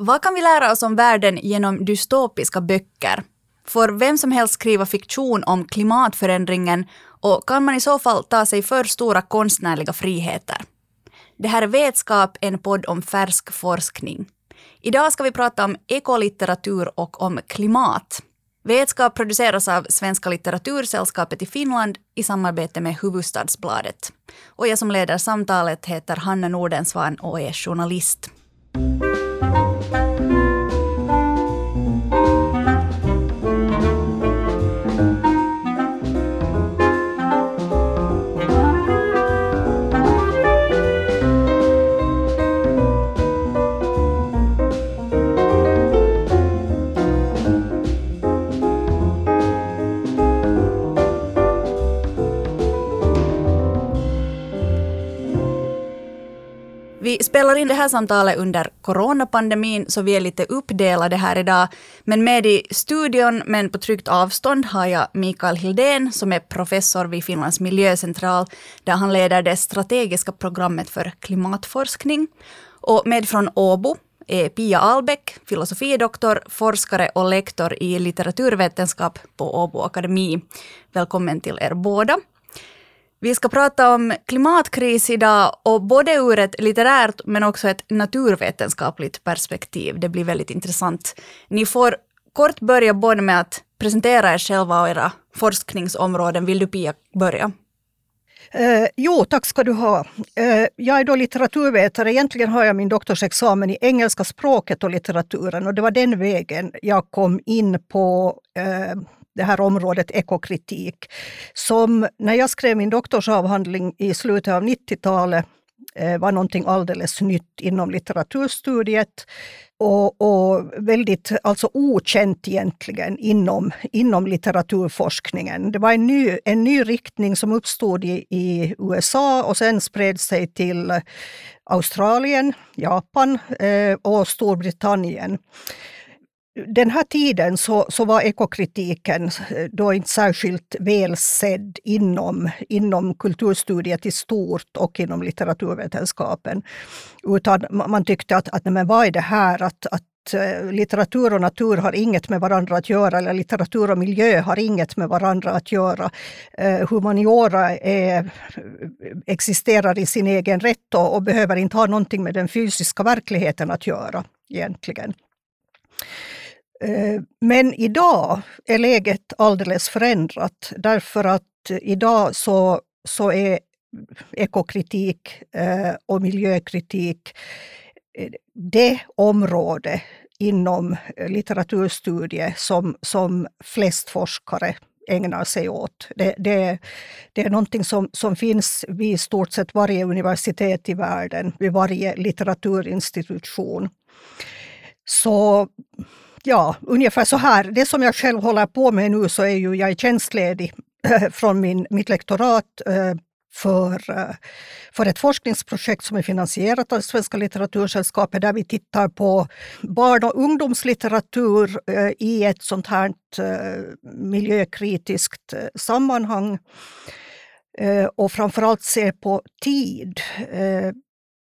Vad kan vi lära oss om världen genom dystopiska böcker? Får vem som helst skriva fiktion om klimatförändringen och kan man i så fall ta sig för stora konstnärliga friheter? Det här är Vetskap, en podd om färsk forskning. Idag ska vi prata om ekolitteratur och om klimat. Vetskap produceras av Svenska litteratursällskapet i Finland i samarbete med Huvudstadsbladet. Och jag som leder samtalet heter Hanna Nordensvan och är journalist. Vi spelar in det här samtalet under coronapandemin, så vi är lite uppdelade här idag. Men med i studion, men på tryggt avstånd, har jag Mikael Hildén, som är professor vid Finlands miljöcentral, där han leder det strategiska programmet för klimatforskning. Och med från Åbo är Pia Albeck, filosofidoktor, forskare och lektor i litteraturvetenskap på Åbo Akademi. Välkommen till er båda. Vi ska prata om klimatkris idag och både ur ett litterärt men också ett naturvetenskapligt perspektiv. Det blir väldigt intressant. Ni får kort börja både med att presentera er själva och era forskningsområden. Vill du Pia börja? Eh, jo, tack ska du ha. Eh, jag är då litteraturvetare. Egentligen har jag min doktorsexamen i engelska språket och litteraturen och det var den vägen jag kom in på eh, det här området ekokritik. Som när jag skrev min doktorsavhandling i slutet av 90-talet eh, var någonting alldeles nytt inom litteraturstudiet och, och, väldigt alltså okänt egentligen inom, inom litteraturforskningen. Det var en ny, en ny riktning som uppstod i, i USA och sen spred sig till Australien, Japan eh, och Storbritannien den här tiden så, så var ekokritiken eh, då inte särskilt väl sedd inom, inom kulturstudiet i stort och inom litteraturvetenskapen. Utan man tyckte att, att men vad är det här att, att eh, litteratur och natur har inget med varandra att göra, eller litteratur och miljö har inget med varandra att göra. Eh, humaniora är, existerar i sin egen rätt och, och behöver inte ha någonting med den fysiska verkligheten att göra egentligen. Eh, men idag är läget alldeles förändrat därför att idag så, så är ekokritik eh, och miljökritik eh, det område inom litteraturstudie som, som flest forskare ägnar sig åt. Det, det, det är någonting som, som finns vid i stort sett varje universitet i världen, vid varje litteraturinstitution. Så ja, ungefär så här. Det som jag själv håller på med nu så är ju jag är tjänstledig eh, från min, mitt lektorat eh, för, eh, för ett forskningsprojekt som är finansierat av Svenska litteratursällskapet där vi tittar på barn och ungdomslitteratur i ett sånt här miljökritiskt sammanhang. Och framförallt ser på tid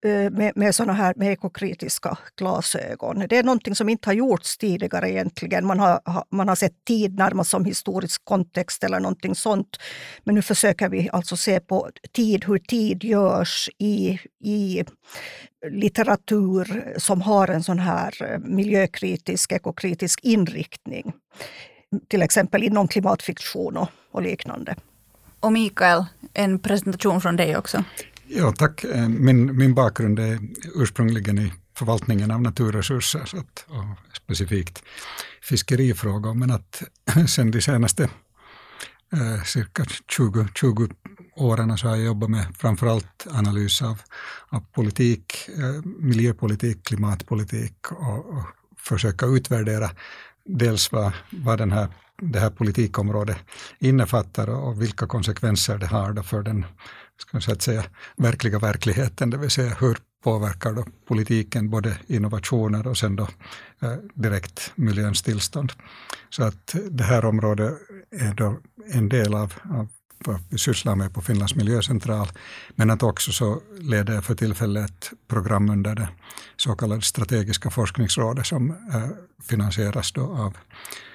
Eh, med, med såna här med ekokritiska glasögon. Det är någonting som inte har gjorts tidigare egentligen. Man har, man har sett tid närmast som historisk kontext eller någonting sånt. Men nu försöker vi alltså se på tid, hur tid görs i, i litteratur som har en sån här eh, miljökritisk, ekokritisk inriktning. Till exempel inom klimatfiktion och, och liknande. Och Mikael, en presentation från dig också. Ja, tack. Eh, min, min bakgrund är ursprungligen i förvaltningen av naturresurser, så att, och specifikt fiskerifrågor, men att sen de senaste eh, cirka 20, 20 åren så har jag jobbat med framförallt analys av, av politik, eh, miljöpolitik, klimatpolitik och, och försöka utvärdera dels vad, vad den här, det här politikområdet innefattar och vilka konsekvenser det har för den ska jag säga, verkliga verkligheten, det vill säga hur påverkar då politiken både innovationer och sen då eh, direkt miljöns tillstånd. Så att det här området är då en del av, av vad vi sysslar med på Finlands miljöcentral. Men att också så leder jag för tillfället ett program under det så kallade strategiska forskningsrådet som eh, finansieras då av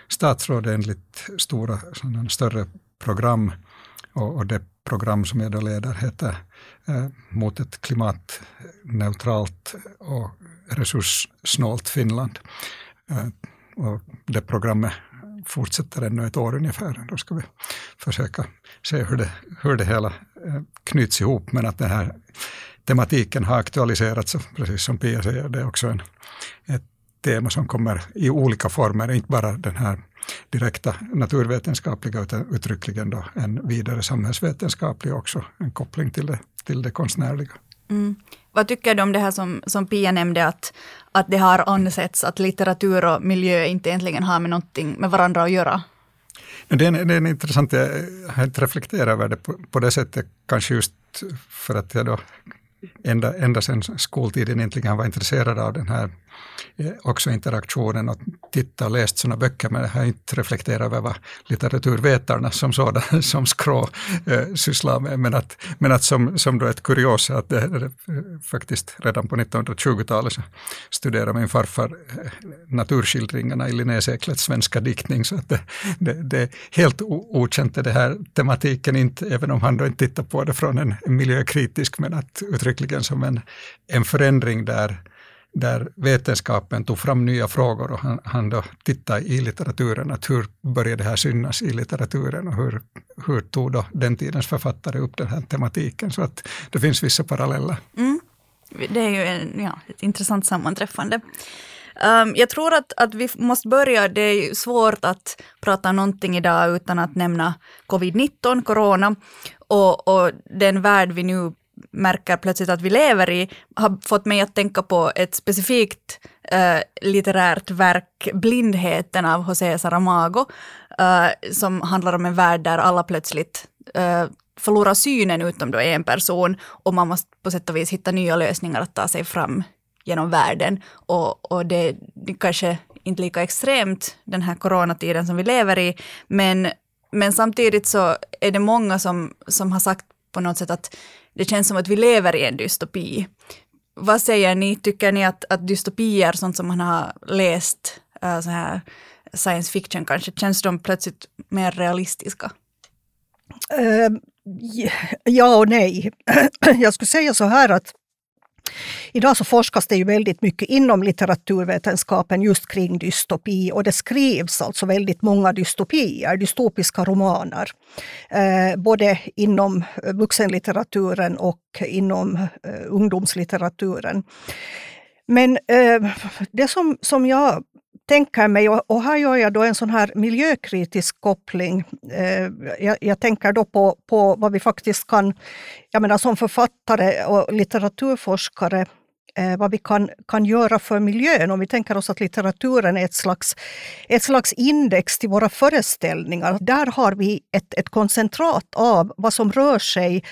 statsrådet enligt stora, sådana större program. Och, och, det program som jag då leder heter eh, Mot ett klimatneutralt och resurssnålt Finland. Eh, och det programmet fortsätter ännu ett år ungefär. Då ska vi försöka se hur det, hur det hela eh, knyts ihop. Men att den här tematiken har aktualiserats, precis som Pia säger, det är också en, ett tema som kommer i olika former, inte bara den här direkta naturvetenskapliga utan uttryckligen då en vidare samhällsvetenskaplig också, en koppling till det, till det konstnärliga. Mm. Vad tycker du om det här som, som Pia nämnde, att, att det har ansetts att litteratur och miljö inte egentligen har med någonting med varandra att göra? Det är, en, det är en intressant, jag har inte reflekterat över det på, på det sättet, kanske just för att jag då ända, ända sedan skoltiden egentligen var intresserad av den här Eh, också interaktionen och tittat och läst sådana böcker, men jag har inte reflekterat över vad litteraturvetarna som sådana, som Skrå, eh, sysslar med. Men att, men att som, som då ett kuriosa, att det, eh, faktiskt redan på 1920-talet så studerade min farfar eh, naturskildringarna i Linnéseklets svenska diktning, så att det, det, det är helt okänt det här tematiken, inte, även om han då inte tittar på det från en, en miljökritisk, men att uttryckligen som en, en förändring där där vetenskapen tog fram nya frågor och han, han då tittade i litteraturen, att hur började det här synas i litteraturen och hur, hur tog då den tidens författare upp den här tematiken. Så att det finns vissa paralleller. Mm. Det är ju en, ja, ett intressant sammanträffande. Um, jag tror att, att vi måste börja, det är svårt att prata någonting idag utan att nämna covid-19, corona, och, och den värld vi nu märker plötsligt att vi lever i har fått mig att tänka på ett specifikt äh, litterärt verk, Blindheten av José Saramago, äh, som handlar om en värld där alla plötsligt äh, förlorar synen utom då en person och man måste på sätt och vis hitta nya lösningar att ta sig fram genom världen. Och, och det, det kanske inte lika extremt den här coronatiden som vi lever i, men, men samtidigt så är det många som, som har sagt på något sätt att det känns som att vi lever i en dystopi. Vad säger ni, tycker ni att, att dystopier, sånt som man har läst, äh, så här science fiction kanske, känns de plötsligt mer realistiska? Uh, ja och nej. Jag skulle säga så här att Idag så forskas det ju väldigt mycket inom litteraturvetenskapen just kring dystopi och det skrivs alltså väldigt många dystopier, dystopiska romaner. Eh, både inom eh, vuxenlitteraturen och inom eh, ungdomslitteraturen. Men eh, det som, som jag tänker mig, och här gör jag då en sån här miljökritisk koppling. Eh, jag, jag, tänker då på, på vad vi faktiskt kan, jag menar som författare och litteraturforskare, eh, vad vi kan, kan göra för miljön. Om vi tänker oss att litteraturen är ett slags, ett slags index till våra föreställningar. Där har vi ett, ett koncentrat av vad som rör sig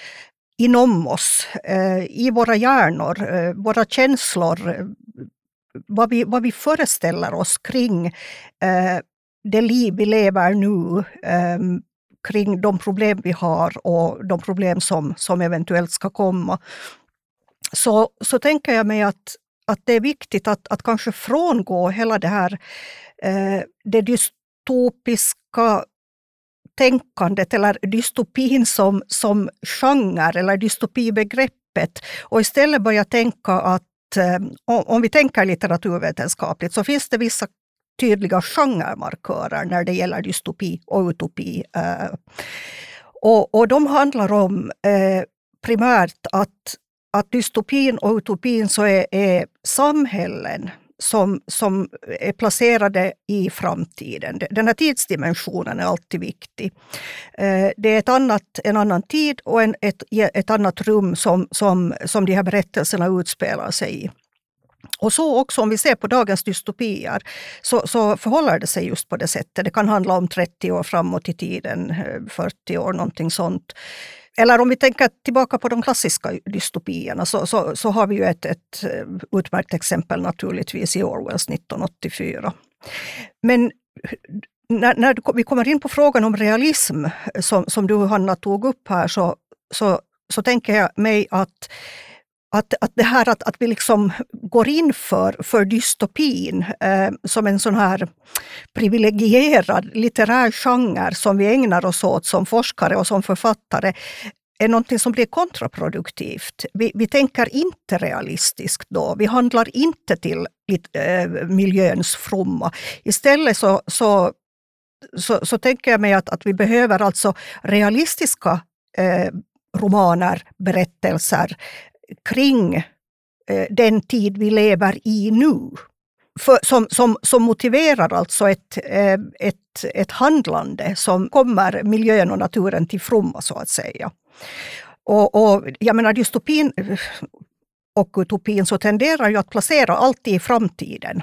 inom oss, eh, i våra hjärnor, våra känslor, vad vi, vad vi föreställer oss kring eh, det liv vi lever nu, eh, kring de problem vi har och de problem som, som eventuellt ska komma. Så, så tänker jag mig att, att det är viktigt att, att kanske frångå hela det här eh, det dystopiska tänkandet eller dystopin som, som genre eller dystopibegreppet och istället börja tänka att Eh, om vi tänker litteraturvetenskapligt så finns det vissa tydliga genremarkörer när det gäller dystopi och utopi. Eh, och, och de handlar om eh, primärt att, att dystopin och utopin så är, är samhällen som, som är placerade i framtiden. Den här tidsdimensionen är alltid viktig. Eh, det är ett annat, en annan tid och en, ett, ett annat rum som, som, som de här berättelserna utspelar sig i. Och så också om vi ser på dagens dystopier så, så förhåller det sig just på det sättet. Det kan handla om 30 år framåt i tiden, eh, 40 år, någonting sånt. Eller om vi tänker tillbaka på de klassiska dystopierna så, så, så har vi ju ett, ett eh, utmärkt exempel naturligtvis i Orwells 1984. Men när, när vi kommer in på frågan om realism, eh, som, som du Hanna tog upp här, så, så, så tänker jag mig att att, att det här att, att vi liksom går in för, för dystopin eh, som en sån här privilegierad litterär genre som vi ägnar oss åt som forskare och som författare är någonting som blir kontraproduktivt. Vi, vi tänker inte realistiskt då. Vi handlar inte till äh, miljöns fromma. Istället så, så, så, så, tänker jag mig att, att vi behöver alltså realistiska eh, romaner, berättelser kring eh, den tid vi lever i nu. För, som, som, som motiverar alltså ett, eh, ett, ett handlande som kommer miljön och naturen till fromma så att säga. Och, och jag menar dystopin eh, och utopin så tenderar ju att placera allt i framtiden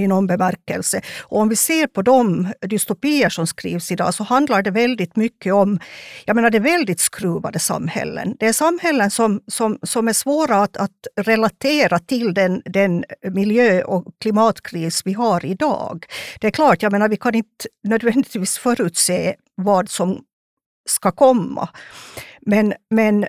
i någon bemärkelse. Och om vi ser på de dystopier som skrivs idag så handlar det väldigt mycket om, jag menar det är väldigt skruvade samhällen. Det är samhällen som, som, som är svåra att, att relatera till den, den miljö och klimatkris vi har idag. Det är klart, jag menar vi kan inte nödvändigtvis förutse vad som ska komma. Men, men,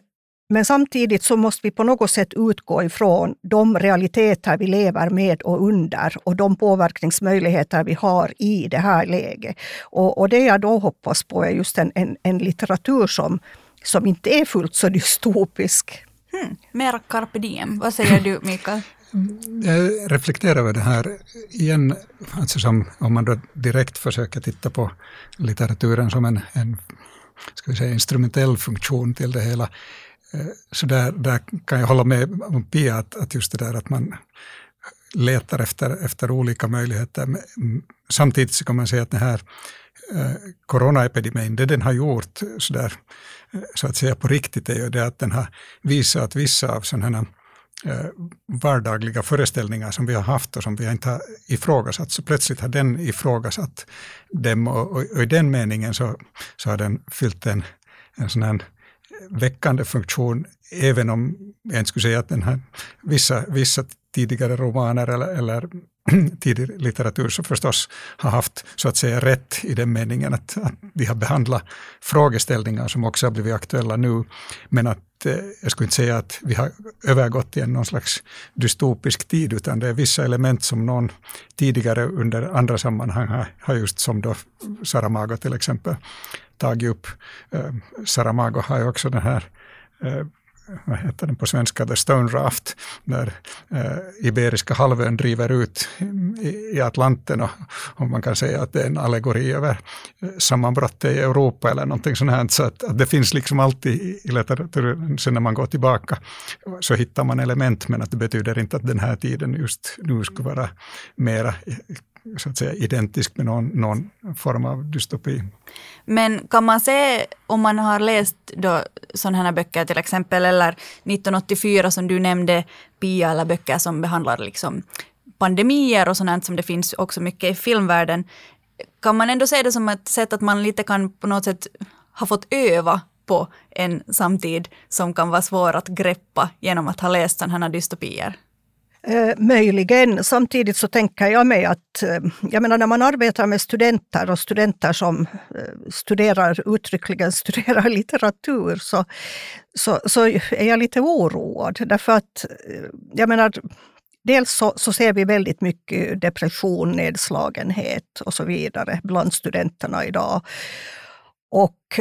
men samtidigt så måste vi på något sätt utgå ifrån de realiteter vi lever med och under och de påverkningsmöjligheter vi har i det här läget. Och, och det jag då hoppas på är just en, en, en litteratur som, som inte är fullt så dystopisk. Hmm. Mera carpe diem. Vad säger du, Mikael? Jag reflekterar över det här igen, alltså som, om man då direkt försöker titta på litteraturen som en, en ska vi säga, instrumentell funktion till det hela. Eh, så där, där kan jag hålla med Pia att, att just det där att man letar efter, efter olika möjligheter. Mm, samtidigt så kan man säga att den här eh, coronaepidemin, det den har gjort så, där, eh, så att säga på riktigt är ju det att den har visat att vissa av sådana här vardagliga föreställningar som vi har haft och som vi inte har ifrågasatt, så plötsligt har den ifrågasatt dem och, och, och i den meningen så, så har den fyllt en, en sån här väckande funktion, även om jag inte skulle säga att den har vissa, vissa tidigare romaner eller, eller tidig litteratur så förstås har haft så att säga rätt i den meningen att, att de har behandlat frågeställningar som också har blivit aktuella nu. Men att eh, jag skulle inte säga att vi har övergått till någon slags dystopisk tid, utan det är vissa element som någon tidigare under andra sammanhang har, har just som då Saramago till exempel tagit upp. Eh, Saramago har ju också den här eh, vad heter den på svenska, The Stone Raft, där eh, Iberiska halvön driver ut i, i Atlanten och, och, man kan säga att det är en allegori över eh, sammanbrottet i Europa eller någonting sånt här. Så att, att det finns liksom alltid i litteraturen, sen när man går tillbaka så hittar man element, men att det betyder inte att den här tiden just nu skulle vara mera så att säga identisk med någon, någon form av dystopi. Men kan man se, om man har läst då sådana här böcker till exempel, eller 1984 som du nämnde, Pia, eller böcker som behandlar liksom pandemier och sånt som det finns också mycket i filmvärlden, kan man ändå se det som ett sätt att man lite kan på något sätt ha fått öva på en samtid som kan vara svår att greppa genom att ha läst sådana här dystopier? Eh, möjligen. Samtidigt så tänker jag mig att eh, jag menar, när man arbetar med studenter och studenter som eh, studerar, uttryckligen studerar litteratur så, så, så är jag lite oroad. Därför att eh, jag menar, dels så, så, ser vi väldigt mycket depression, nedslagenhet och så vidare bland studenterna idag. Och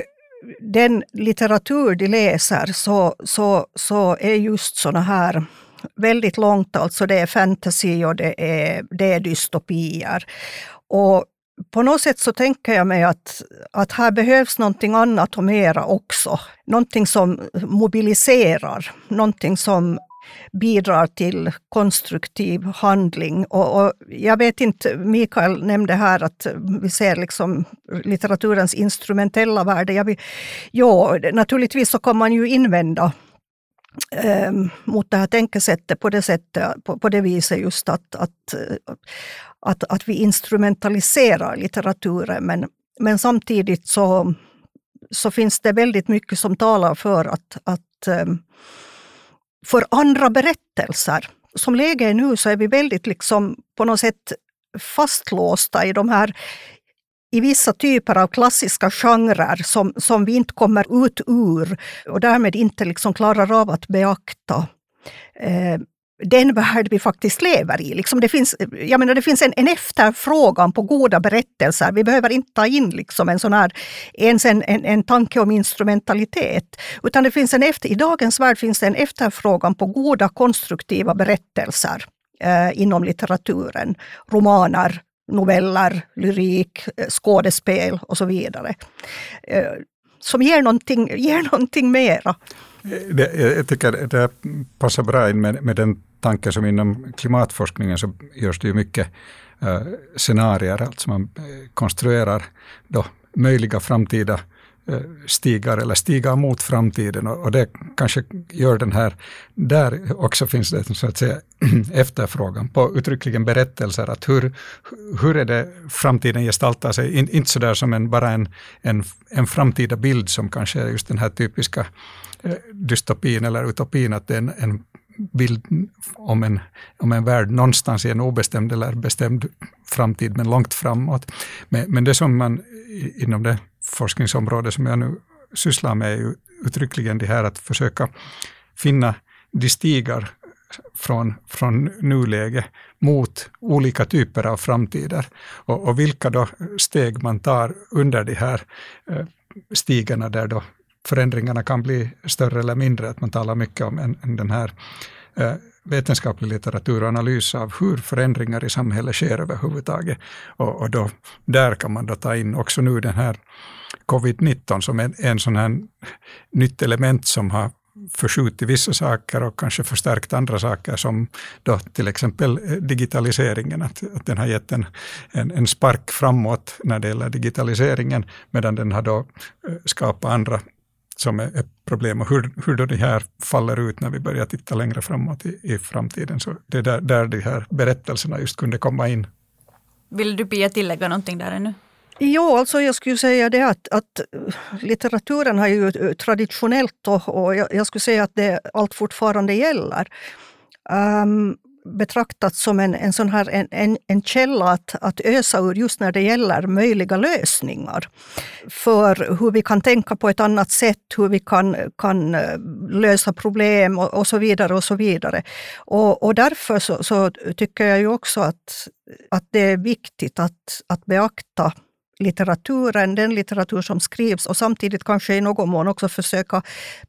den litteratur de läser så, så, så är just sådana här väldigt långt. Alltså det är fantasy och det är, det är dystopier. Och på något sätt så tänker jag mig att, att här behövs någonting annat och mera också. Någonting som mobiliserar, någonting som bidrar till konstruktiv handling. Och, och, jag vet inte, Mikael nämnde här att vi ser liksom litteraturens instrumentella värde. Jag vill, jo, naturligtvis så kan man ju invända Ehm, mot det här tänkesättet på det, sättet, på, på det viset just att, att, att, att vi instrumentaliserar litteraturen. Men, men samtidigt så, så finns det väldigt mycket som talar för att, att ehm, för andra berättelser. Som läget är nu så är vi väldigt liksom på något sätt fastlåsta i de här i vissa typer av klassiska genrer som, som vi inte kommer ut ur och därmed inte liksom klarar av att beakta eh, den värld vi faktiskt lever i. Liksom det, finns, jag menar, det finns en, en efterfrågan på goda berättelser. Vi behöver inte ta in liksom en sån här, ens en, en, en tanke om instrumentalitet. Utan det finns en efter, I dagens värld finns det en efterfrågan på goda konstruktiva berättelser eh, inom litteraturen. Romaner, noveller, lyrik, eh, skådespel och så vidare. Eh, som ger någonting, ger någonting mera. Eh, det, jag tycker det passar bra in med, med den tanken som inom klimatforskningen så görs det ju mycket scenarier, alltså man konstruerar då möjliga framtida Eh, stigar eller stigar mot framtiden och, och, det kanske gör den här, där också finns det så att säga efterfrågan på uttryckligen berättelser, att hur, hur är det framtiden gestaltar sig, In, inte sådär som en, bara en, en, en framtida bild som kanske är just den här typiska eh, dystopin eller utopin, att det är en, en bild om en, om en värld någonstans i en obestämd eller bestämd framtid, men långt framåt. Men, men det som man inom det forskningsområde som jag nu sysslar med är ju uttryckligen det här att försöka finna de stigar från, från nuläge mot olika typer av framtider. Och, och, vilka då steg man tar under de här eh, stigarna där då förändringarna kan bli större eller mindre, att man talar mycket om en, en den här eh, vetenskaplig litteratur och analys av hur förändringar i samhället sker överhuvudtaget. Och, och då, där kan man då ta in också nu den här covid-19 som en, en sån här nytt element som har förskjutit vissa saker och kanske förstärkt andra saker som då till exempel eh, digitaliseringen, att, att den har gett en, en, en spark framåt när det gäller digitaliseringen, medan den har då eh, skapat andra som är ett problem och hur, hur då det här faller ut när vi börjar titta längre framåt i, i framtiden. Så det är där, där de här berättelserna just kunde komma in. Vill du Pia tillägga någonting där ännu? Jo, alltså jag skulle säga det att, att litteraturen har ju traditionellt och, och jag, jag, skulle säga att det allt fortfarande gäller. Um, betraktats som en, en, sån här, en, en, en källa att, att ösa ur just när det gäller möjliga lösningar. För hur vi kan tänka på ett annat sätt, hur vi kan, kan eh, lösa problem och, och så vidare. Och så vidare. Och, och därför så, så, tycker jag ju också att, att det är viktigt att, att beakta litteraturen, den litteratur som skrivs och samtidigt kanske i någon mån också försöka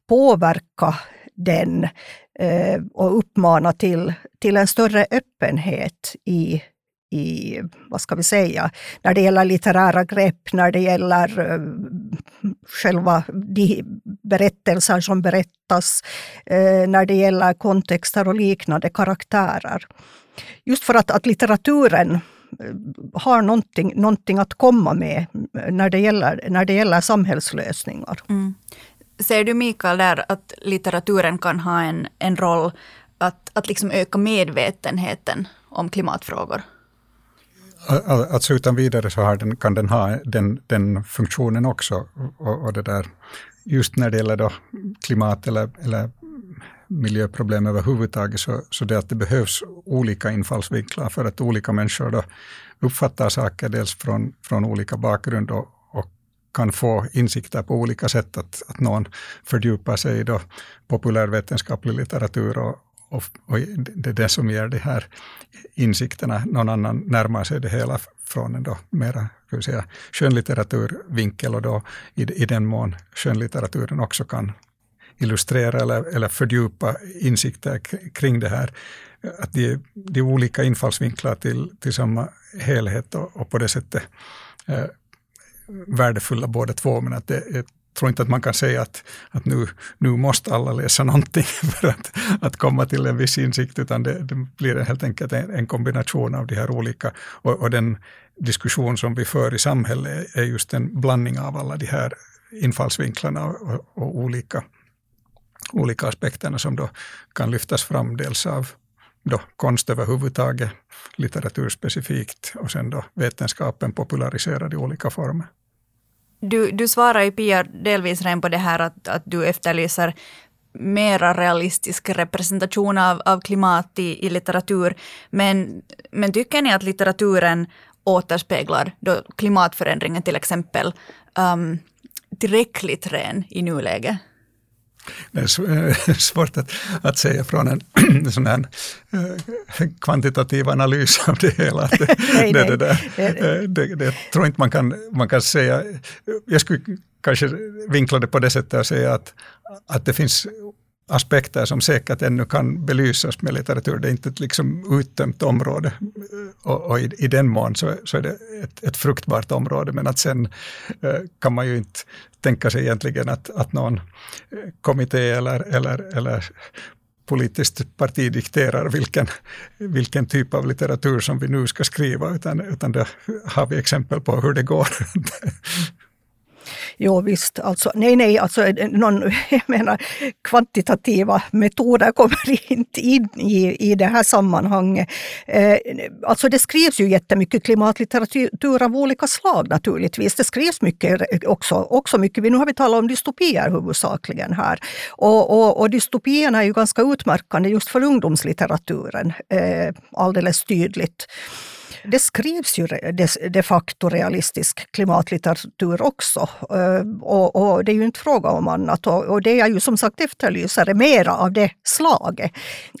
påverka den Eh, och uppmana till, till en större öppenhet i, i, vad ska vi säga, när det gäller litterära grepp, när det gäller eh, själva de berättelser som berättas, eh, när det gäller kontexter och liknande karaktärer. Just för att, att litteraturen har någonting, någonting att komma med när det gäller, när det gäller samhällslösningar. Mm. Ser du Mikael där att litteraturen kan ha en, en roll att, att liksom öka medvetenheten om klimatfrågor? Alltså utan vidare så har den, kan den ha den, den funktionen också. Och, och, det där, just när det gäller då klimat eller, eller miljöproblem överhuvudtaget, så, så det att det behövs olika infallsvinklar för att olika människor då uppfattar saker dels från, från olika bakgrund och, få insikter på olika sätt. Att, att någon fördjupar sig i då populärvetenskaplig litteratur och, och, och, det är det som ger de här insikterna. Någon annan närmar sig det hela från en då mera säga, skönlitteraturvinkel och då i, i den mån skönlitteraturen också kan illustrera eller, eller fördjupa insikter kring det här. Att det, det är olika infallsvinklar till, till samma helhet och, och på det sättet eh, Mm. värdefulla båda två. Men att det, jag tror inte att man kan säga att, att nu, nu måste alla läsa någonting för att, att komma till en viss insikt, utan det, det blir helt enkelt en, en, kombination av de här olika. Och, och den diskussion som vi för i samhället är just en blandning av alla de här infallsvinklarna och, och olika olika aspekterna som då kan lyftas fram, dels av då konst överhuvudtaget, litteratur specifikt och sen då vetenskapen populariserad i olika former. Du, du svarar ju Pia delvis redan på det här att, att du efterlyser mera realistisk representation av, av klimat i, i litteratur. Men, men tycker ni att litteraturen återspeglar då klimatförändringen till exempel um, tillräckligt ren i nuläget? Det är svårt att, att säga från en sån här eh, kvantitativ analys av det hela. Det, nej, det, det, det, det, det, tror inte man kan, man kan säga. Jag skulle kanske vinkla det på det sättet och säga att, att det finns aspekter som säkert ännu kan belysas med litteratur. Det är inte ett liksom uttömt område och, och i, i, den mån så, så är det ett, ett, fruktbart område. Men att sen eh, kan man ju inte tänka sig egentligen att, att någon eh, kommitté eller, eller, eller politiskt parti dikterar vilken, vilken typ av litteratur som vi nu ska skriva, utan, utan det har vi exempel på hur det går. Jo visst, alltså, nej nej, alltså, eh, någon, jag menar, kvantitativa metoder kommer inte in i, i det här sammanhanget. Eh, alltså det skrivs ju jättemycket klimatlitteratur av olika slag naturligtvis. Det skrivs mycket eh, också, också mycket, nu har vi talat om dystopier huvudsakligen här. Och, och, och dystopierna är ju ganska utmärkande just för ungdomslitteraturen, eh, alldeles tydligt. Det skrivs ju de facto realistisk klimatlitteratur också. Eh, och, och, det är ju inte fråga om annat. Och, och det jag ju som sagt efterlyser är mera av det slaget.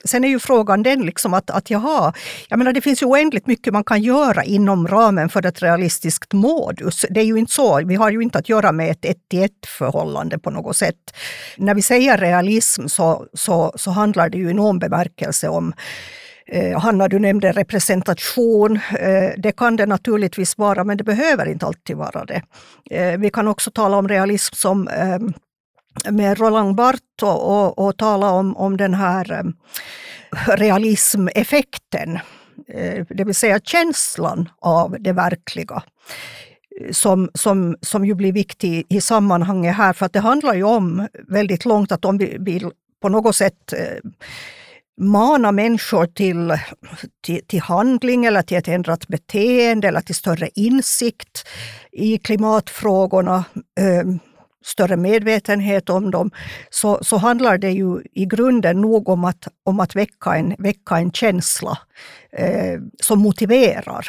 Sen är ju frågan den liksom att, att jaha, jag menar det finns ju oändligt mycket man kan göra inom ramen för ett realistiskt modus. Det är ju inte så, vi har ju inte att göra med ett ett till ett förhållande på något sätt. När vi säger realism så, så, så handlar det ju i någon bemärkelse om Eh, Hanna, du nämnde representation. Eh, det kan det naturligtvis vara, men det behöver inte alltid vara det. Eh, vi kan också tala om realism som ehm, med Roland Barthes och, och, och, tala om, om den här ehm, realismeffekten. Det vill säga känslan av det verkliga som, som, som ju blir viktig i sammanhanget här. För att det handlar ju om väldigt långt att om vi vill på något sätt mana människor till, till, till, handling eller till ett ändrat beteende eller till större insikt i klimatfrågorna, eh, större medvetenhet om dem, så, så handlar det ju i grunden nog om att, om att väcka, en, väcka en känsla eh, som motiverar.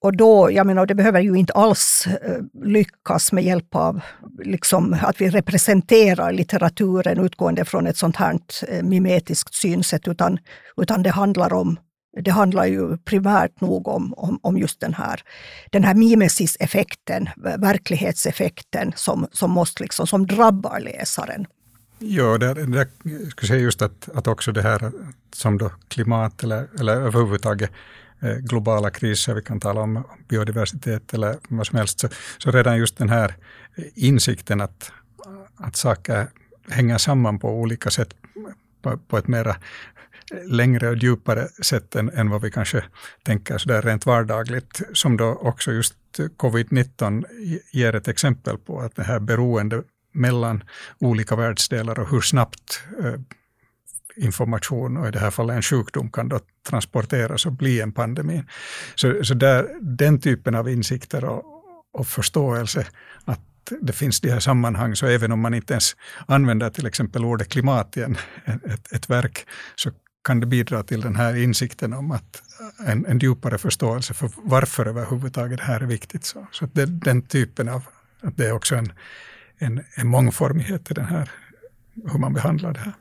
Och då, jag menar, det behöver ju inte alls eh, lyckas med hjälp av liksom, att vi representerar litteraturen utgående från ett sånt här eh, mimetiskt synsätt, utan, utan det handlar om det handlar ju primärt nog om, om, om just den här, den här mimesis-effekten, verklighetseffekten som, som, måste liksom, som drabbar läsaren. Ja, det, det, jag skulle säga just att, att också det här som då klimat eller, eller överhuvudtaget Eh, globala kriser, vi kan tala om biodiversitet eller vad som helst, så, så redan just den här insikten att, att saker hänger samman på olika sätt, på, på ett mera längre och djupare sätt än, än vad vi kanske tänker sådär rent vardagligt, som då också just covid-19 ger ett exempel på, att det här beroende mellan olika världsdelar och hur snabbt eh, information och i det här fallet en sjukdom kan då transporteras och bli en pandemi. Så, så där, den typen av insikter och, och förståelse att det finns de här sammanhang, så även om man inte ens använder till exempel ordet klimat i en, ett, ett verk, så kan det bidra till den här insikten om att en, en djupare förståelse för varför överhuvudtaget det här är viktigt. Så, så det, den typen av, att det är också en, en, en mångformighet i den här, hur man behandlar det här.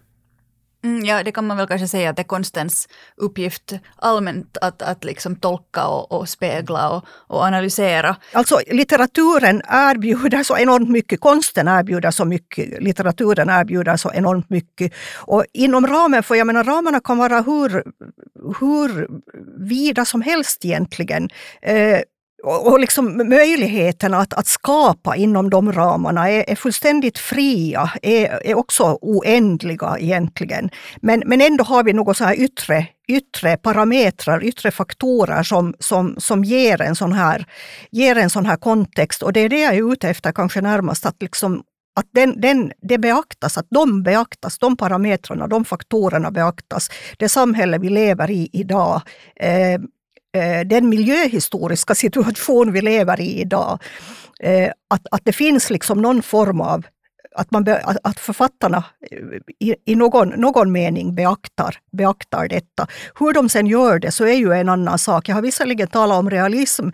Mm, ja, det kan man väl kanske säga att det är konstens uppgift allmänt att, att liksom tolka och, och spegla och, och, analysera. Alltså litteraturen erbjuder så enormt mycket, konsten erbjuder så mycket, litteraturen erbjuder så enormt mycket. Och inom ramen för, jag menar ramarna kan vara hur, hur vida som helst egentligen. Eh, och liksom möjligheten att, att skapa inom de ramarna är, är fullständigt fria, är, är också oändliga egentligen. Men, men ändå har vi något så här yttre, yttre parametrar, yttre faktorer som, som, som ger, en sån här, ger en sån här kontext. Och det är det jag är ute efter kanske närmast, att liksom att den, den, det beaktas, att de beaktas, de parametrarna, de faktorerna beaktas. Det samhälle vi lever i idag Eh, Eh, den miljöhistoriska situation vi lever i idag. Eh, att, att det finns liksom någon form av att, man, att författarna eh, i, i någon, någon mening beaktar, beaktar detta. Hur de sen gör det så är ju en annan sak. Jag har visserligen talat om realism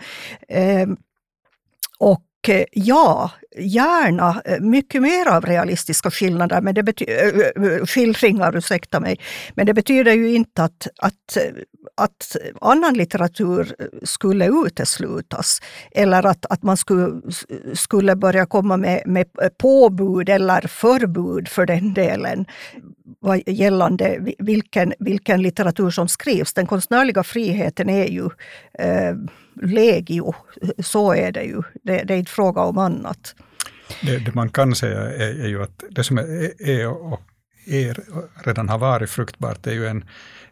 eh, och Eh, ja, gärna eh, mycket mer av realistiska skillnader, men det bety- eh, skildringar, ursäkta mig. Men det betyder ju inte att, att, att annan litteratur skulle uteslutas. Eller att, att man skulle, skulle börja komma med, med påbud eller förbud för den delen gällande vilken, vilken litteratur som skrivs. Den konstnärliga friheten är ju eh, legio, så är det ju. Det, det är inte fråga om annat. Det, det man kan säga är, är, ju att det som är, är och är, redan har varit fruktbart det är ju en,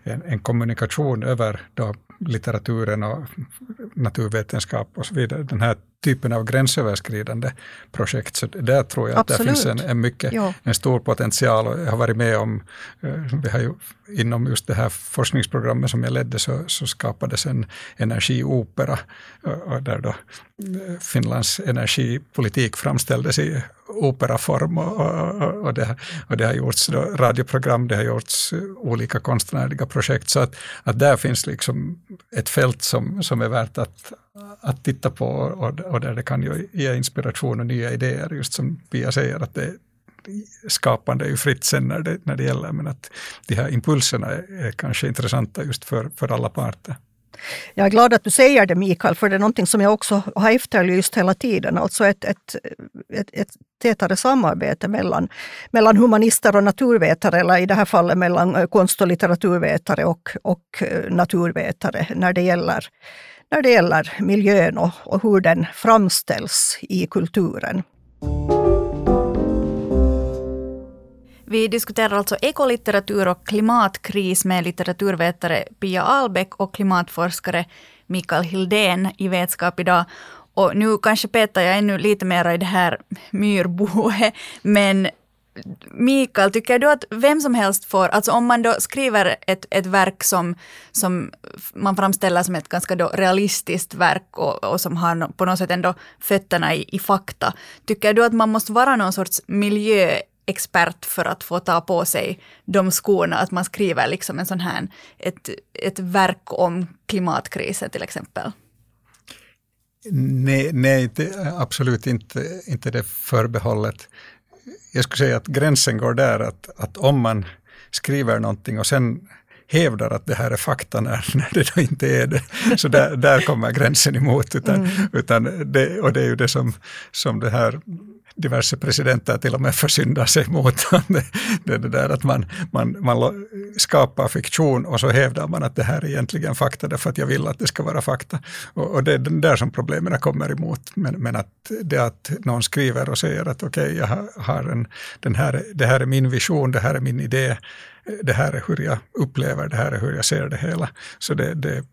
en, en kommunikation över då litteraturen och naturvetenskap och så vidare. Den här typen av gränsöverskridande projekt. Så där tror jag Absolut. att det finns en, en, mycket, ja. en stor potential. Och jag har varit med om, eh, vi har ju, inom just det här forskningsprogrammet som jag ledde så, så skapades en energiopera och där då eh, Finlands energipolitik framställdes i operaform och, och, och, det, och det har gjorts då radioprogram, det har gjorts eh, olika konstnärliga projekt. Så att, att där finns liksom ett fält som, som är värt att, att titta på och, och där det kan ju ge inspiration och nya idéer, just som Pia säger, att det, skapande är ju fritt sen när det, när det gäller, men att de här impulserna är, är kanske intressanta just för, för alla parter. Jag är glad att du säger det Mikael, för det är någonting som jag också har efterlyst hela tiden. Alltså ett, ett, ett, ett tätare samarbete mellan, mellan humanister och naturvetare, eller i det här fallet mellan konst och litteraturvetare och, och eh, naturvetare när det gäller när det gäller miljön och, och hur den framställs i kulturen. Vi diskuterar alltså ekolitteratur och klimatkris med litteraturvetare Pia Albeck och klimatforskare Mikael Hildén i Vetskap idag. Och nu kanske petar jag ännu lite mer i det här myrboet, men Mikael, tycker du att vem som helst får, alltså om man då skriver ett, ett verk som, som man framställer som ett ganska då realistiskt verk och, och som har på något sätt ändå fötterna i, i fakta, tycker du att man måste vara någon sorts miljö miljöexpert för att få ta på sig de skorna, att man skriver liksom en sån här, ett, ett verk om klimatkrisen till exempel? Nej, nej absolut inte, inte det förbehållet jag skulle säga att gränsen går där att, att om man skriver någonting och sen hävdar att det här är fakta när, när det då inte är det. Så där, där kommer gränsen emot. Utan, mm. utan det, och det är ju det som, som det här diverse presidenter till och med försyndar sig mot. det, det, där att man, man, man skapar fiktion och så hävdar man att det här är egentligen fakta därför att jag vill att det ska vara fakta. Och, och det är där som problemen kommer emot. Men, men att det att någon skriver och säger att okej, okay, jag har en, den här, det här är min vision, det här är min idé det här är hur jag upplever det här är hur jag ser det hela. Så det, det är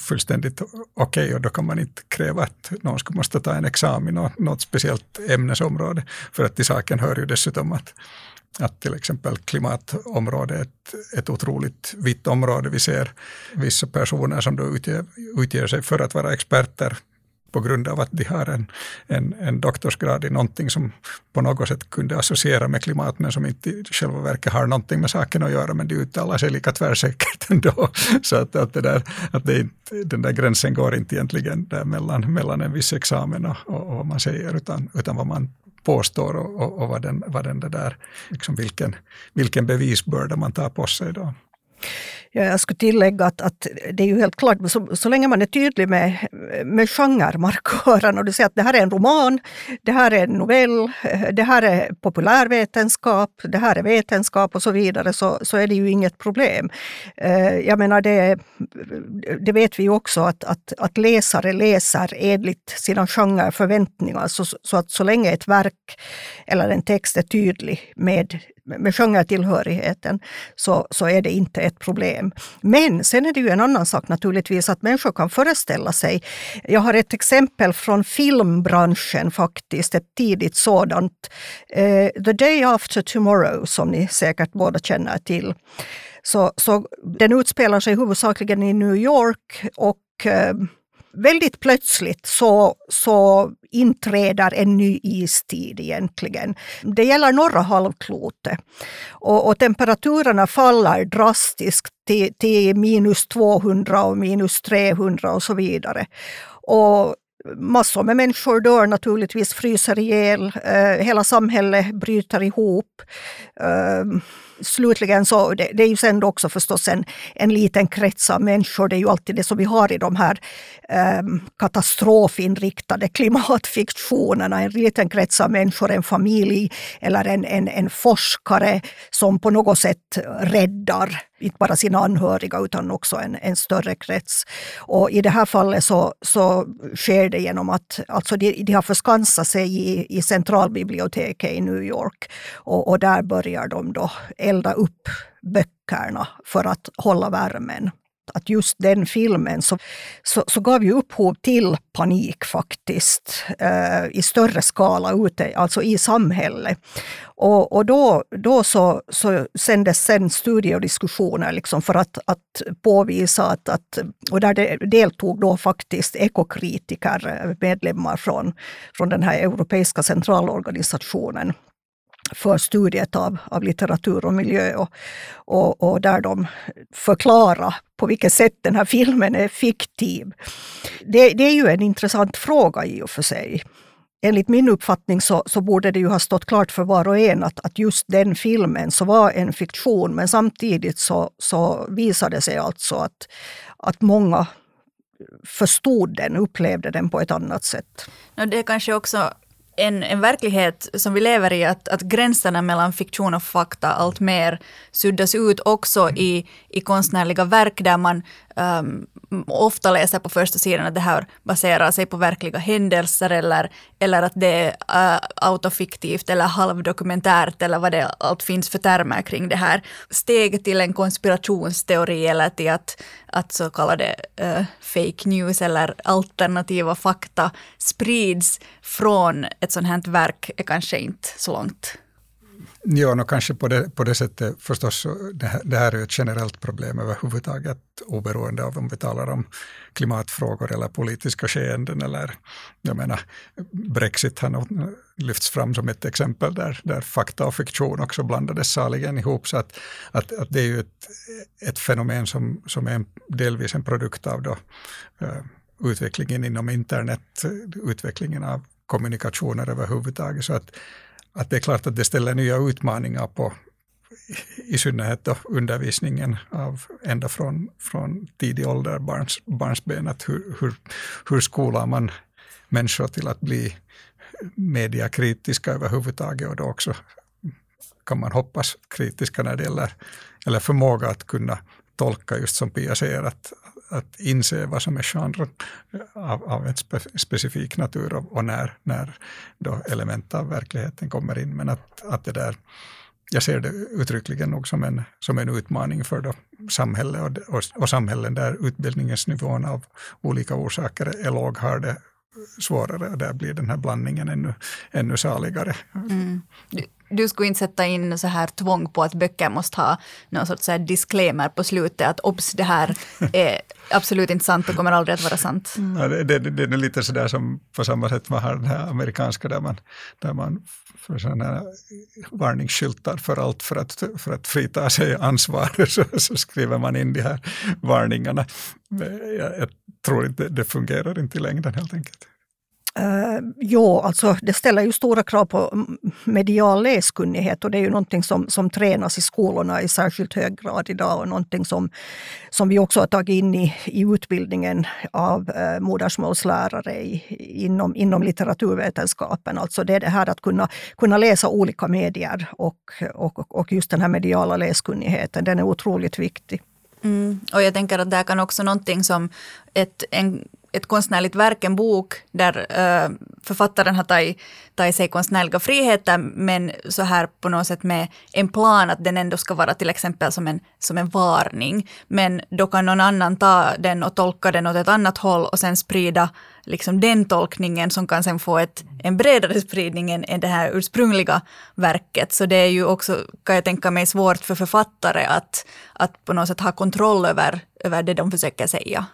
fullständigt okej okay, och då kan man inte kräva att någon ska måste ta en examen och något speciellt ämnesområde. För att till saken hör ju dessutom att att till exempel klimatområdet är ett, ett otroligt vitt område. Vi ser vissa personer som då utger, utger sig för att vara experter på grund av att de har en, en, en doktorsgrad i någonting som på något sätt kunde associera med klimat, men som inte i själva verket har någonting med saken att göra, men de uttalar sig lika tvärsäkert ändå. Så att, att, det där, att det inte, den där gränsen går inte egentligen där mellan, mellan en viss examen och, och, och vad man säger, utan, utan vad man påstår och, och, och vad den, vad den där, liksom vilken, vilken bevisbörda man tar på sig då. Jag skulle tillägga att, att det är ju helt klart, så, så länge man är tydlig med, med genremarkören och du säger att det här är en roman, det här är en novell, det här är populärvetenskap, det här är vetenskap och så vidare, så, så är det ju inget problem. Eh, jag menar, det, det vet vi ju också att, att, att läsare läser enligt sina genreförväntningar. Så, så att så länge ett verk eller en text är tydlig med med genretillhörigheten så, så är det inte ett problem. Men sen är det ju en annan sak naturligtvis att människor kan föreställa sig. Jag har ett exempel från filmbranschen faktiskt, ett tidigt sådant. Uh, The Day After Tomorrow som ni säkert båda känner till. Så, så den utspelar sig huvudsakligen i New York och uh, väldigt plötsligt så, så inträder en ny istid egentligen. Det gäller norra halvklotet. Och, och temperaturerna faller drastiskt till, till minus 200 och minus 300 och så vidare. Och massor med människor dör naturligtvis, fryser ihjäl, eh, hela samhället bryter ihop. Eh, slutligen så, det, det är ju sen också förstås en, en liten krets av människor, det är ju alltid det som vi har i de här eh, katastrofinriktade klimatfiktionerna, en liten krets av människor, en familj eller en, en, en forskare som på något sätt räddar inte bara sina anhöriga utan också en, en större krets. Och I det här fallet så, så sker det genom att alltså de, de har förskansat sig i, i centralbiblioteket i New York. Och, och där börjar de då elda upp böckerna för att hålla värmen att just den filmen så, så, så gav ju upphov till panik faktiskt eh, i större skala ute, alltså i samhället. Och, och då, då så, så sändes sen studier och diskussioner liksom för att, att påvisa att, att och där det deltog då faktiskt ekokritiker, eh, medlemmar från, från den här europeiska centralorganisationen för studiet av, av litteratur och miljö och, och, och, där de förklarar på vilket sätt den här filmen är fiktiv. Det, det, är ju en intressant fråga i och för sig. Enligt min uppfattning så, så borde det ju ha stått klart för var och en att, att just den filmen så var en fiktion men samtidigt så, så visade det sig alltså att, att många förstod den, upplevde den på ett annat sätt. Det är kanske också en, en verklighet som vi lever i, att, att gränserna mellan fiktion och fakta allt mer suddas ut också i, i konstnärliga verk där man um, ofta läser på första sidan att det här baserar sig på verkliga händelser eller, eller att det är uh, autofiktivt eller halvdokumentärt eller vad det allt finns för termer kring det här. Steget till en konspirationsteori eller till att, att så kallade uh, fake news eller alternativa fakta sprids från ett sånt här verk är kanske inte så långt. Ja, no, kanske på det, på det sättet förstås, det här, det här är ett generellt problem överhuvudtaget, oberoende av om vi talar om klimatfrågor eller politiska skeenden eller, jag menar, Brexit har lyfts fram som ett exempel där, där fakta och fiktion också blandades saligen ihop, så att, att, att det är ju ett, ett fenomen som, som är en, delvis en produkt av då, uh, utvecklingen inom internet, utvecklingen av kommunikationer överhuvudtaget, så att att det är klart att det ställer nya utmaningar på i synnerhet då undervisningen av ända från, från tidig ålder, barns, barnsben, att hur, hur, hur skolar man människor till att bli mediakritiska överhuvudtaget? Och då också kan man hoppas kritiska när det gäller eller förmåga att kunna tolka, just som Pia säger, att, att inse vad som är genre av, av en spe, specifik natur och, och, när, när då element av verkligheten kommer in. Men att, att det där, jag ser det uttryckligen nog som en, som en utmaning för då samhälle och, och, och samhällen där utbildningsnivån av olika orsaker är låg har det svårare. och Där blir den här blandningen ännu, ännu saligare. Mm du skulle inte sätta in så här tvång på att böcker måste ha någon sorts så disclaimer på slutet att obs, det här är absolut inte sant och kommer aldrig att vara sant. Mm, det, det, det, är lite sådär som på samma sätt man har den här amerikanska där man, där man för sådana varningsskyltar för allt för att, för att frita sig ansvar så, så skriver man in de här varningarna. Jag, jag tror inte det fungerar inte i längden helt enkelt. Eh, uh, jo, alltså det ställer ju stora krav på medial läskunnighet och det är ju någonting som, som tränas i skolorna i särskilt hög grad idag och någonting som, som vi också har tagit in i, i utbildningen av uh, modersmålslärare i, inom, inom litteraturvetenskapen. Alltså det är det här att kunna, kunna läsa olika medier och, och, och just den här mediala läskunnigheten, den är otroligt viktig. Mm. Och jag tänker att det här kan också någonting som ett, en ett konstnärligt verk, en bok, där äh, författaren har tagit, tagit sig konstnärliga friheter, men så här på något sätt med en plan att den ändå ska vara till exempel som en, som en varning. Men då kan någon annan ta den och tolka den åt ett annat håll och sen sprida liksom den tolkningen som kan sen få ett, en bredare spridning än, än det här ursprungliga verket. Så det är ju också, kan jag tänka mig, svårt för författare att, att på något sätt ha kontroll över, över det de försöker säga.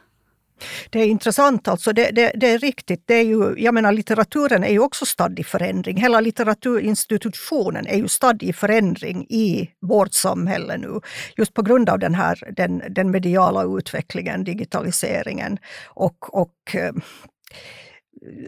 Det är intressant, alltså. Det, det, det, är riktigt. Det är ju, jag menar, litteraturen är ju också stadd i förändring. Hela litteraturinstitutionen är ju stadd i förändring i vårt samhälle nu. Just på grund av den här den, den mediala utvecklingen, digitaliseringen och, och eh,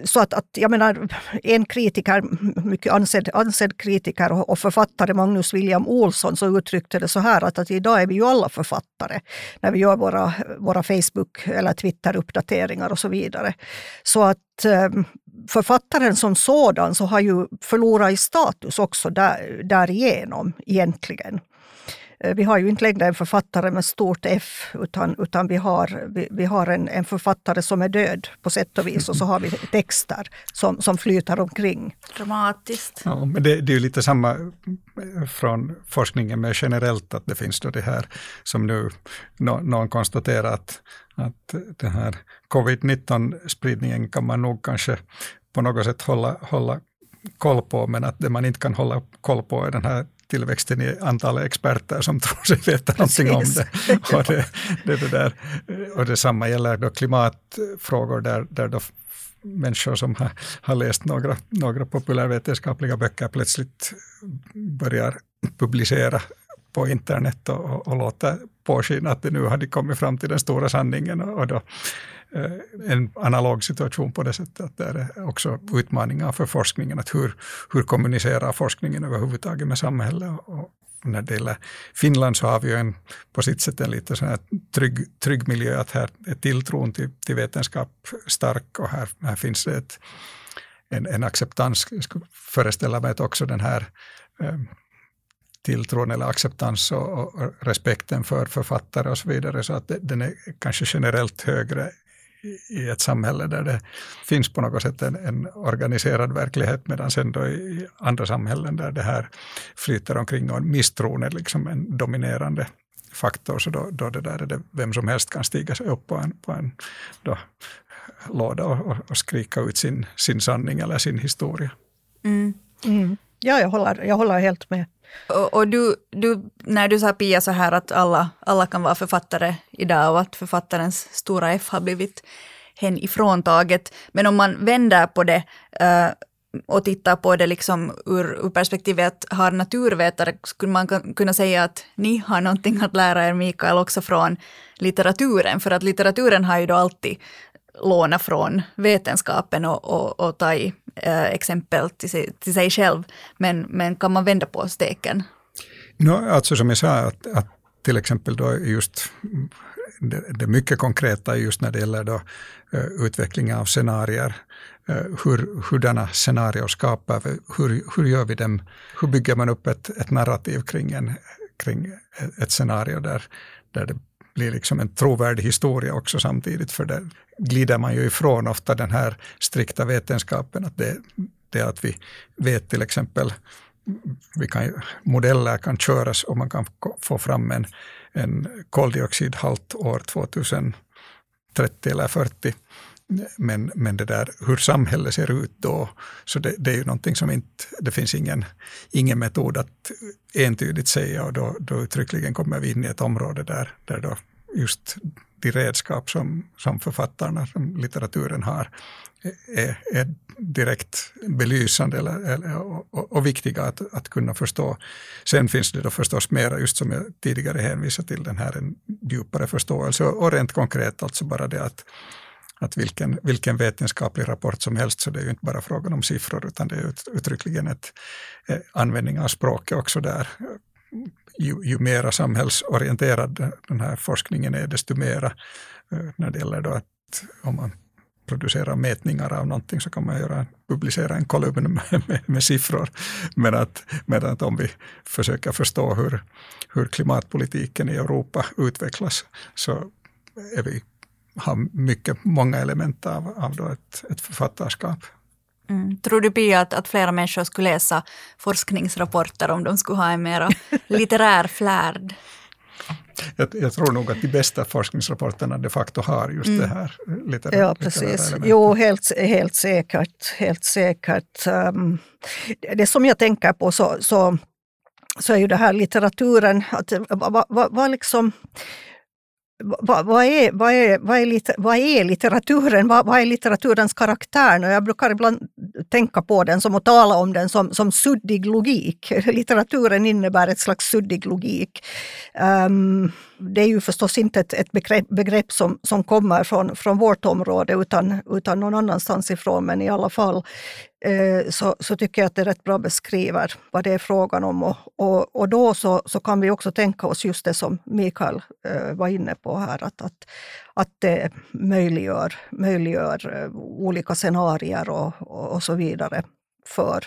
så att, att, jag menar, en kritiker, mycket ansedd, ansedd kritiker och författare, Magnus William Olsson, så uttryckte det så här att, att idag är vi ju alla författare när vi gör våra, våra Facebook eller Twitter-uppdateringar och så vidare. Så att eh, författaren som sådan så har ju förlorat i status också där, därigenom egentligen. Eh, vi har ju inte längre en författare med stort F, utan, utan vi har, vi, vi har en, en, författare som är död på sätt och vis och så har vi texter som, som flyter omkring. Dramatiskt. Ja, men det, det är ju lite samma från forskningen med generellt att det finns då det här som nu någon konstaterar att, att den här covid-19 spridningen kan man nog kanske på något sätt hålla, hålla koll på, men att det man inte kan hålla koll på är den här tillväxten i antalet experter som tror sig veta någonting om det. Och det, det, det där. och detsamma gäller då klimatfrågor där, där då människor som har, har läst några, några populärvetenskapliga böcker plötsligt börjar publicera på internet och, och, och låta påskina att det nu hade kommit fram till den stora sanningen. Och, och då, Eh, en analog situation på det sättet att det är eh, också utmaningar för forskningen. Att hur, hur kommunicerar forskningen överhuvudtaget med samhället? Och när det gäller Finland så har vi ju en, på sitt sätt en lite sån här trygg, trygg miljö, att här är tilltron till, till vetenskap stark och här, här finns det ett, en, en acceptans. Jag skulle föreställa mig att också den här eh, tilltron eller acceptans och, och, respekten för författare och så vidare, så att det, den är kanske generellt högre i ett samhälle där det finns på något sätt en, en organiserad verklighet, medan sen då i andra samhällen där det här flyter omkring och misstron är liksom en dominerande faktor, så då, då det där är det vem som helst kan stiga sig upp på en, på en då, låda och, och, skrika ut sin, sin sanning eller sin historia. Mm. Mm. Ja, jag håller, jag håller helt med. Och, och, du, du, när du sa Pia så här att alla, alla kan vara författare idag och att författarens stora F har blivit hen ifråntaget. Men om man vänder på det uh, och tittar på det liksom ur, ur perspektivet att har naturvetare, skulle man kunna säga att ni har någonting att lära er Mikael också från litteraturen, för att litteraturen har ju då alltid låna från vetenskapen och, och, och ta i eh, exempel till sig, till sig själv. Men, men kan man vända på steken? No, alltså som jag sa, att, att till exempel då just det, det mycket konkreta just när det gäller då, uh, utveckling av scenarier. Uh, hur, hurdana scenarier skapar vi? Hur, hur gör vi dem? Hur bygger man upp ett, ett narrativ kring, en, kring ett scenario där, där det blir liksom en trovärdig historia också samtidigt, för där glider man ju ifrån ofta den här strikta vetenskapen, att det, det är att vi vet till exempel, vi kan, modeller kan köras och man kan få fram en, en koldioxidhalt år 2030 eller 40. Men, men det där hur samhället ser ut då, så det, det, är ju någonting som inte, det finns ingen, ingen metod att entydigt säga och då, då uttryckligen kommer vi in i ett område där, där då just de redskap som, som författarna, som litteraturen har, är, är direkt belysande eller, eller, och, och, viktiga att, att kunna förstå. Sen finns det då förstås mera, just som jag tidigare hänvisade till, den här en djupare förståelse och rent konkret alltså bara det att att vilken, vilken vetenskaplig rapport som helst, så det är ju inte bara frågan om siffror, utan det är ut, uttryckligen ett eh, användning av språket också där. Ju, ju mera samhällsorienterad den här forskningen är, desto mera eh, när det gäller då att om man producerar mätningar av någonting så kan man göra, publicera en kolumn med, med, med siffror. Men att, men att om vi försöker förstå hur, hur klimatpolitiken i Europa utvecklas så är vi har mycket, många element av, av då ett, ett författarskap. Mm. Tror du Pia att, att flera människor skulle läsa forskningsrapporter om de skulle ha en mer litterär flärd? Jag, jag, tror nog att de bästa forskningsrapporterna de facto har just mm. det här litterära Ja, precis. Jo, helt, helt säkert. Helt säkert. Um, det som jag tänker på så, så, så är ju det här litteraturen, att, vad, vad, vad liksom vad, vad, är, vad, är, vad, är, vad är litteraturen? Vad, vad är litteraturens karaktär? Och jag brukar ibland tänka på den som att tala om den som, som suddig logik. Litteraturen innebär ett slags suddig logik. Um, det är ju förstås inte ett, ett begrepp, begrepp, som, som kommer från, från vårt område utan, utan någon annanstans ifrån, men i alla fall eh, så, så tycker jag att det rätt bra beskriver vad det är frågan om. Och, och, och då så, så kan vi också tänka oss just det som Mikael eh, var inne på här, att, att, att det möjliggör, möjliggör eh, olika scenarier och, och, och så vidare för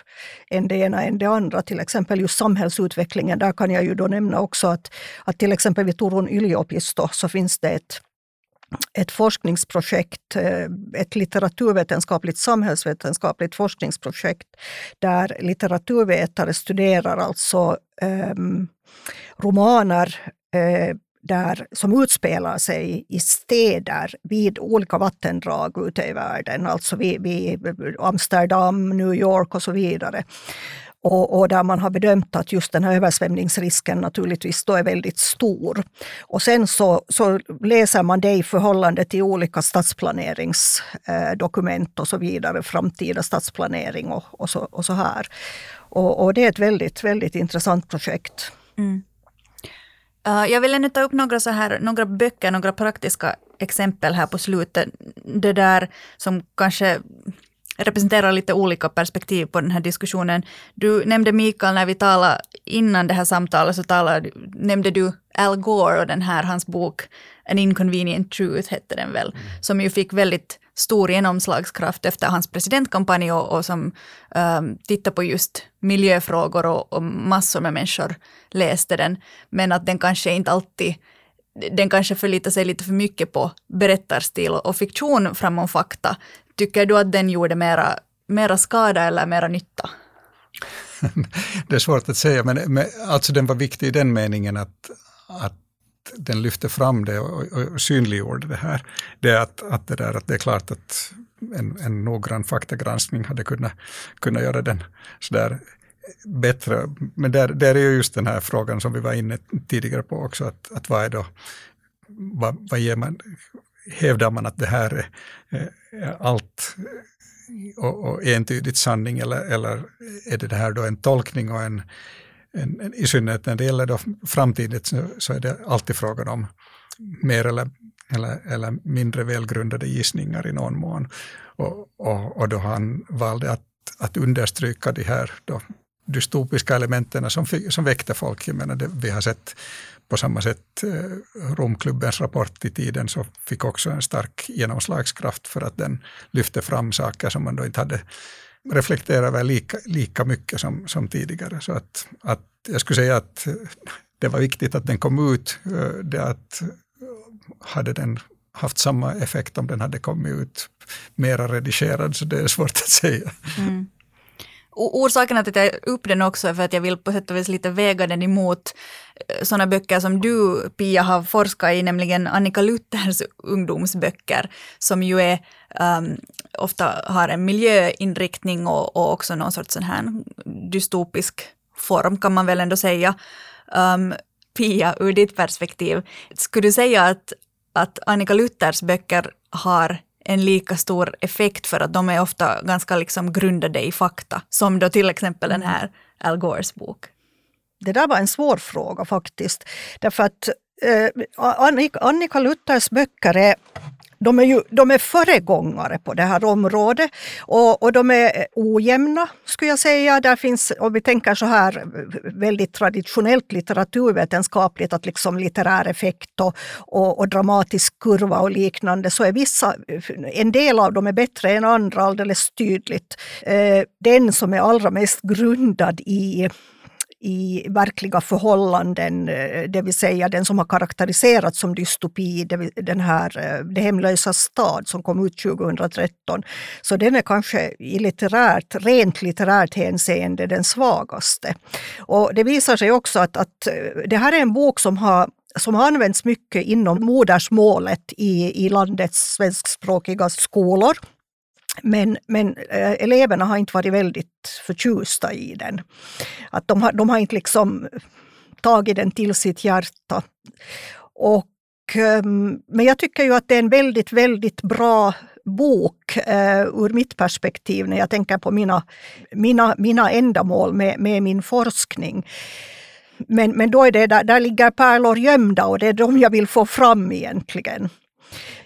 än det ena än det andra. Till exempel just samhällsutvecklingen. Där kan jag ju då nämna också att, att till exempel vid Turun yliopisto så finns det ett ett forskningsprojekt, eh, ett litteraturvetenskapligt samhällsvetenskapligt forskningsprojekt där litteraturvetare studerar alltså eh, romaner eh, där, som utspelar sig i städer vid olika vattendrag ute i världen, alltså vid, vid Amsterdam, New York och så vidare. Och, och, där man har bedömt att just den här översvämningsrisken naturligtvis då är väldigt stor. Och sen så, så läser man det i förhållande till olika stadsplaneringsdokument och så vidare, framtida stadsplanering och, och, så, och så här. Och, och, det är ett väldigt, väldigt intressant projekt. Mm. Uh, jag vill ännu ta upp några, så här, några böcker, några praktiska exempel här på slutet. Det där som kanske representerar lite olika perspektiv på den här diskussionen. Du nämnde Mikael när vi talade innan det här samtalet så talade, nämnde du Al Gore och den här, hans bok An Inconvenient Truth hette den väl, mm. som ju fick väldigt stor genomslagskraft efter hans presidentkampanj och, och som ehm, um, tittade på just miljöfrågor och, och massor med människor läste den. Men att den kanske inte alltid den kanske förlitar sig lite för mycket på berättarstil och fiktion framom fakta. Tycker du att den gjorde mera, mera skada eller mera nytta? det är svårt att säga, men, men alltså den var viktig i den meningen att, att den lyfte fram det och, och synliggjorde det här. Det är att, att, det, där, att det är klart att en, en noggrann faktagranskning hade kunnat, kunnat göra den sådär bättre. Men där, där är ju just den här frågan som vi var inne tidigare på också, att, att vad är då, vad, vad ger man, hävdar man att det här är, är allt och, och entydigt sanning eller, eller är det, det här då en tolkning och en, en, en, i synnerhet när det gäller då framtiden så, så är det alltid frågan om mer eller, eller, eller mindre välgrundade gissningar i någon mån. Och, och, och då han valde att, att understryka de här då dystopiska elementen som, som väckte folk. Jag menar, det, vi har sett på samma sätt eh, Romklubbens rapport i tiden så fick också en stark genomslagskraft för att den lyfte fram saker som man då inte hade reflekterar över lika, lika mycket som, som tidigare. Så att, att jag skulle säga att det var viktigt att den kom ut. Eh, det att eh, hade den haft samma effekt om den hade kommit ut mera redigerad, så det är svårt att säga. Mm. Orsaken till att jag tar upp den också är för att jag vill på sätt och vis lite väga den emot eh, sådana böcker som du, Pia, har forskat i, nämligen Annika Luthers ungdomsböcker, som ju är um, ofta har en miljöinriktning och, och också någon sorts sån här dystopisk form, kan man väl ändå säga. Um, Pia, ur ditt perspektiv, skulle du säga att, att Annika Luthers böcker har en lika stor effekt för att de är ofta ganska liksom grundade i fakta, som då till exempel den här Al Gores bok. Det där var en svår fråga faktiskt. Därför att eh, Annika, Annika Luthers böcker är de är, ju, de är föregångare på det här området och, och de är ojämna, skulle jag säga. Där finns, om vi tänker så här väldigt traditionellt litteraturvetenskapligt, att liksom litterär effekt och, och, och, dramatisk kurva och liknande, så är vissa, en del av dem är bättre än andra alldeles tydligt. Eh, den som är allra mest grundad i i verkliga förhållanden, eh, det vill säga den som har karaktäriserats som dystopi, den här eh, Det hemlösa stad som kom ut 2013. Så den är kanske i litterärt, rent litterärt hänseende den svagaste. Och det visar sig också att, att eh, det här är en bok som har som har använts mycket inom modersmålet i, i landets svenskspråkiga skolor. Men, men eh, eleverna har inte varit väldigt förtjusta i den. Att de, har, de har inte liksom tagit den till sitt hjärta. Och ehm, men jag tycker ju att det är en väldigt, väldigt bra bok eh, ur mitt perspektiv när jag tänker på mina, mina, mina ändamål med, med min forskning. Men, men då är det, där, där ligger pärlor gömda och det är de jag vill få fram egentligen.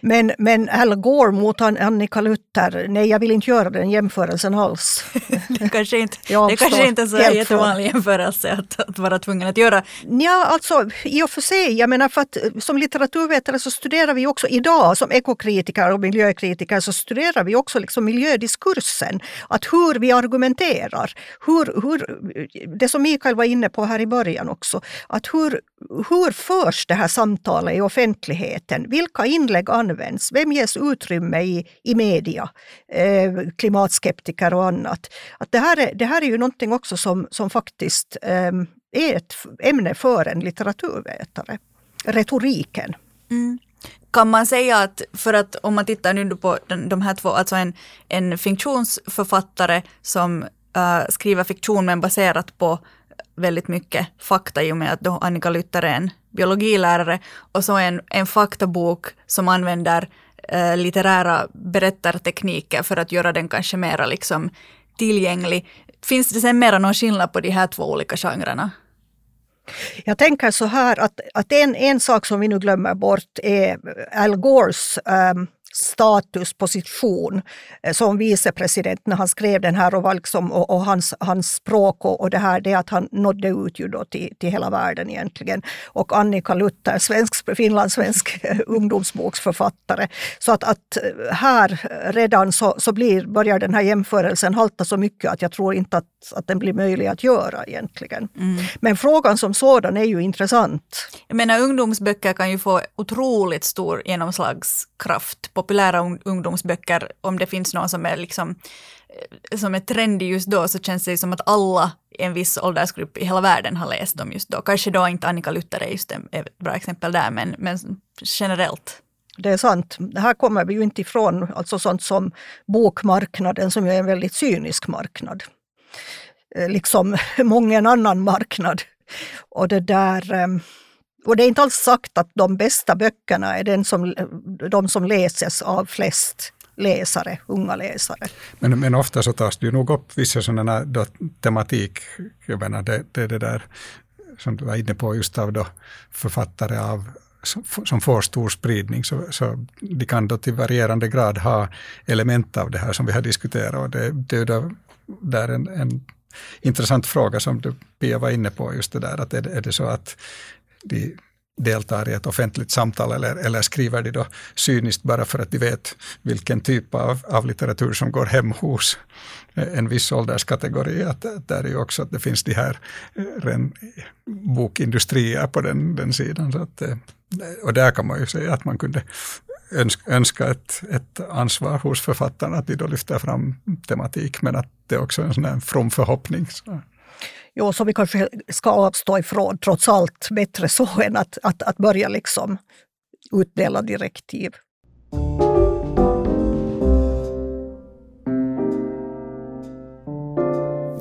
Men, men Al Gore mot Annika Luther, nej jag vill inte göra den jämförelsen alls. det kanske inte, det kanske inte är så jättevanlig jämförelse att, att vara tvungen att göra. Ja, alltså i och för sig. Jag menar för att som litteraturvetare så studerar vi också idag som ekokritiker och miljökritiker så studerar vi också liksom miljödiskursen. Att hur vi argumenterar. Hur, hur, det som Mikael var inne på här i början också. Att hur, hur förs det här samtalet i offentligheten? Vilka inlägg används? Vem ges utrymme i, i media? Eh, klimatskeptiker och annat. Att det, här är, det här är ju någonting också som, som faktiskt eh, är ett ämne för en litteraturvetare. Retoriken. Mm. Kan man säga att, för att om man tittar nu på den, de här två, alltså en, en fiktionsförfattare som uh, skriver fiktion men baserat på väldigt mycket fakta i och med att då Annika Lytter är en biologilärare och så en, en faktabok som använder eh, litterära berättartekniker för att göra den kanske mera liksom tillgänglig. Finns det sen mera någon skillnad på de här två olika genrerna? Jag tänker så här att, att en, en sak som vi nu glömmer bort är Al Gores um, status, position eh, som vicepresident när han skrev den här och, liksom, och, och hans, hans språk och, och det här, det att han nådde ut ju då till, till hela världen egentligen. Och Annika Luther, svensk, finlandssvensk ungdomsboksförfattare. Så att, att här redan så, så blir, börjar den här jämförelsen halta så mycket att jag tror inte att, att den blir möjlig att göra egentligen. Mm. Men frågan som sådan är ju intressant. Jag menar ungdomsböcker kan ju få otroligt stor genomslagskraft på populära ungdomsböcker, om det finns någon som är liksom eh, som är trendig just då så känns det som att alla i en viss åldersgrupp i hela världen har läst dem just då. Kanske då inte Annika Luther är just ett bra exempel där, men, men generellt. Det är sant. Det Här kommer vi ju inte ifrån alltså sånt som bokmarknaden som ju är en väldigt cynisk marknad. Eh, liksom många annan marknad. Och det där ehm, och det är inte alls sagt att de bästa böckerna är den som, de som läses av flest läsare, unga läsare. Men, men ofta så tas det ju nog upp vissa sådana då, tematik, jag menar det, det, det där som du var inne på just av då författare av som, som får stor spridning, så, så de kan då till varierande grad ha element av det här som vi har diskuterat. Och det, det är då, där en, en intressant fråga som du Pia var inne på, just det där att är är det så att de deltar i ett offentligt samtal eller, eller skriver de då cyniskt bara för att de vet vilken typ av, av litteratur som går hem hos eh, en viss ålderskategori. Att, att där är ju också att det finns de här eh, ren, bokindustrier på den, den sidan. Så att, eh, och där kan man ju säga att man kunde önska, ett, ett ansvar hos författarna att de då lyfter fram tematik, men att det också är en sån här from förhoppning. Så. Jo, som vi kanske ska avstå ifrån trots allt. Bättre så än att, att, att börja liksom utdela direktiv.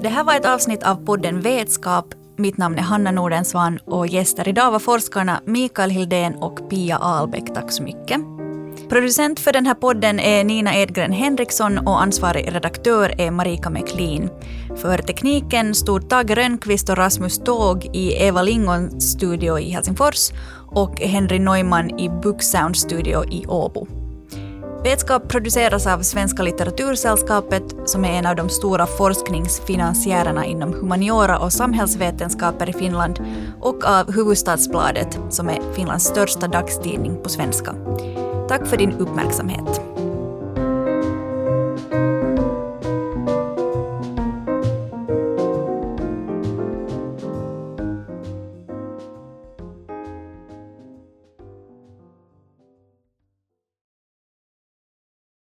Det här var ett avsnitt av podden Vetskap. Mitt namn är Hanna Nordensvan och gäster idag var forskarna Mikael Hildén och Pia Ahlbäck. Tack så mycket. Producent för den här podden är Nina Edgren Henriksson och ansvarig redaktör är Marika McLean. För tekniken stod Tage Rönnqvist och Rasmus Tåg i Eva Lingons studio i Helsingfors och Henry Neumann i Booksound studio i Åbo. Vetskap produceras av Svenska litteratursällskapet som är en av de stora forskningsfinansiärerna inom humaniora och samhällsvetenskaper i Finland och av Huvudstadsbladet som är Finlands största dagstidning på svenska. Tack för din uppmärksamhet.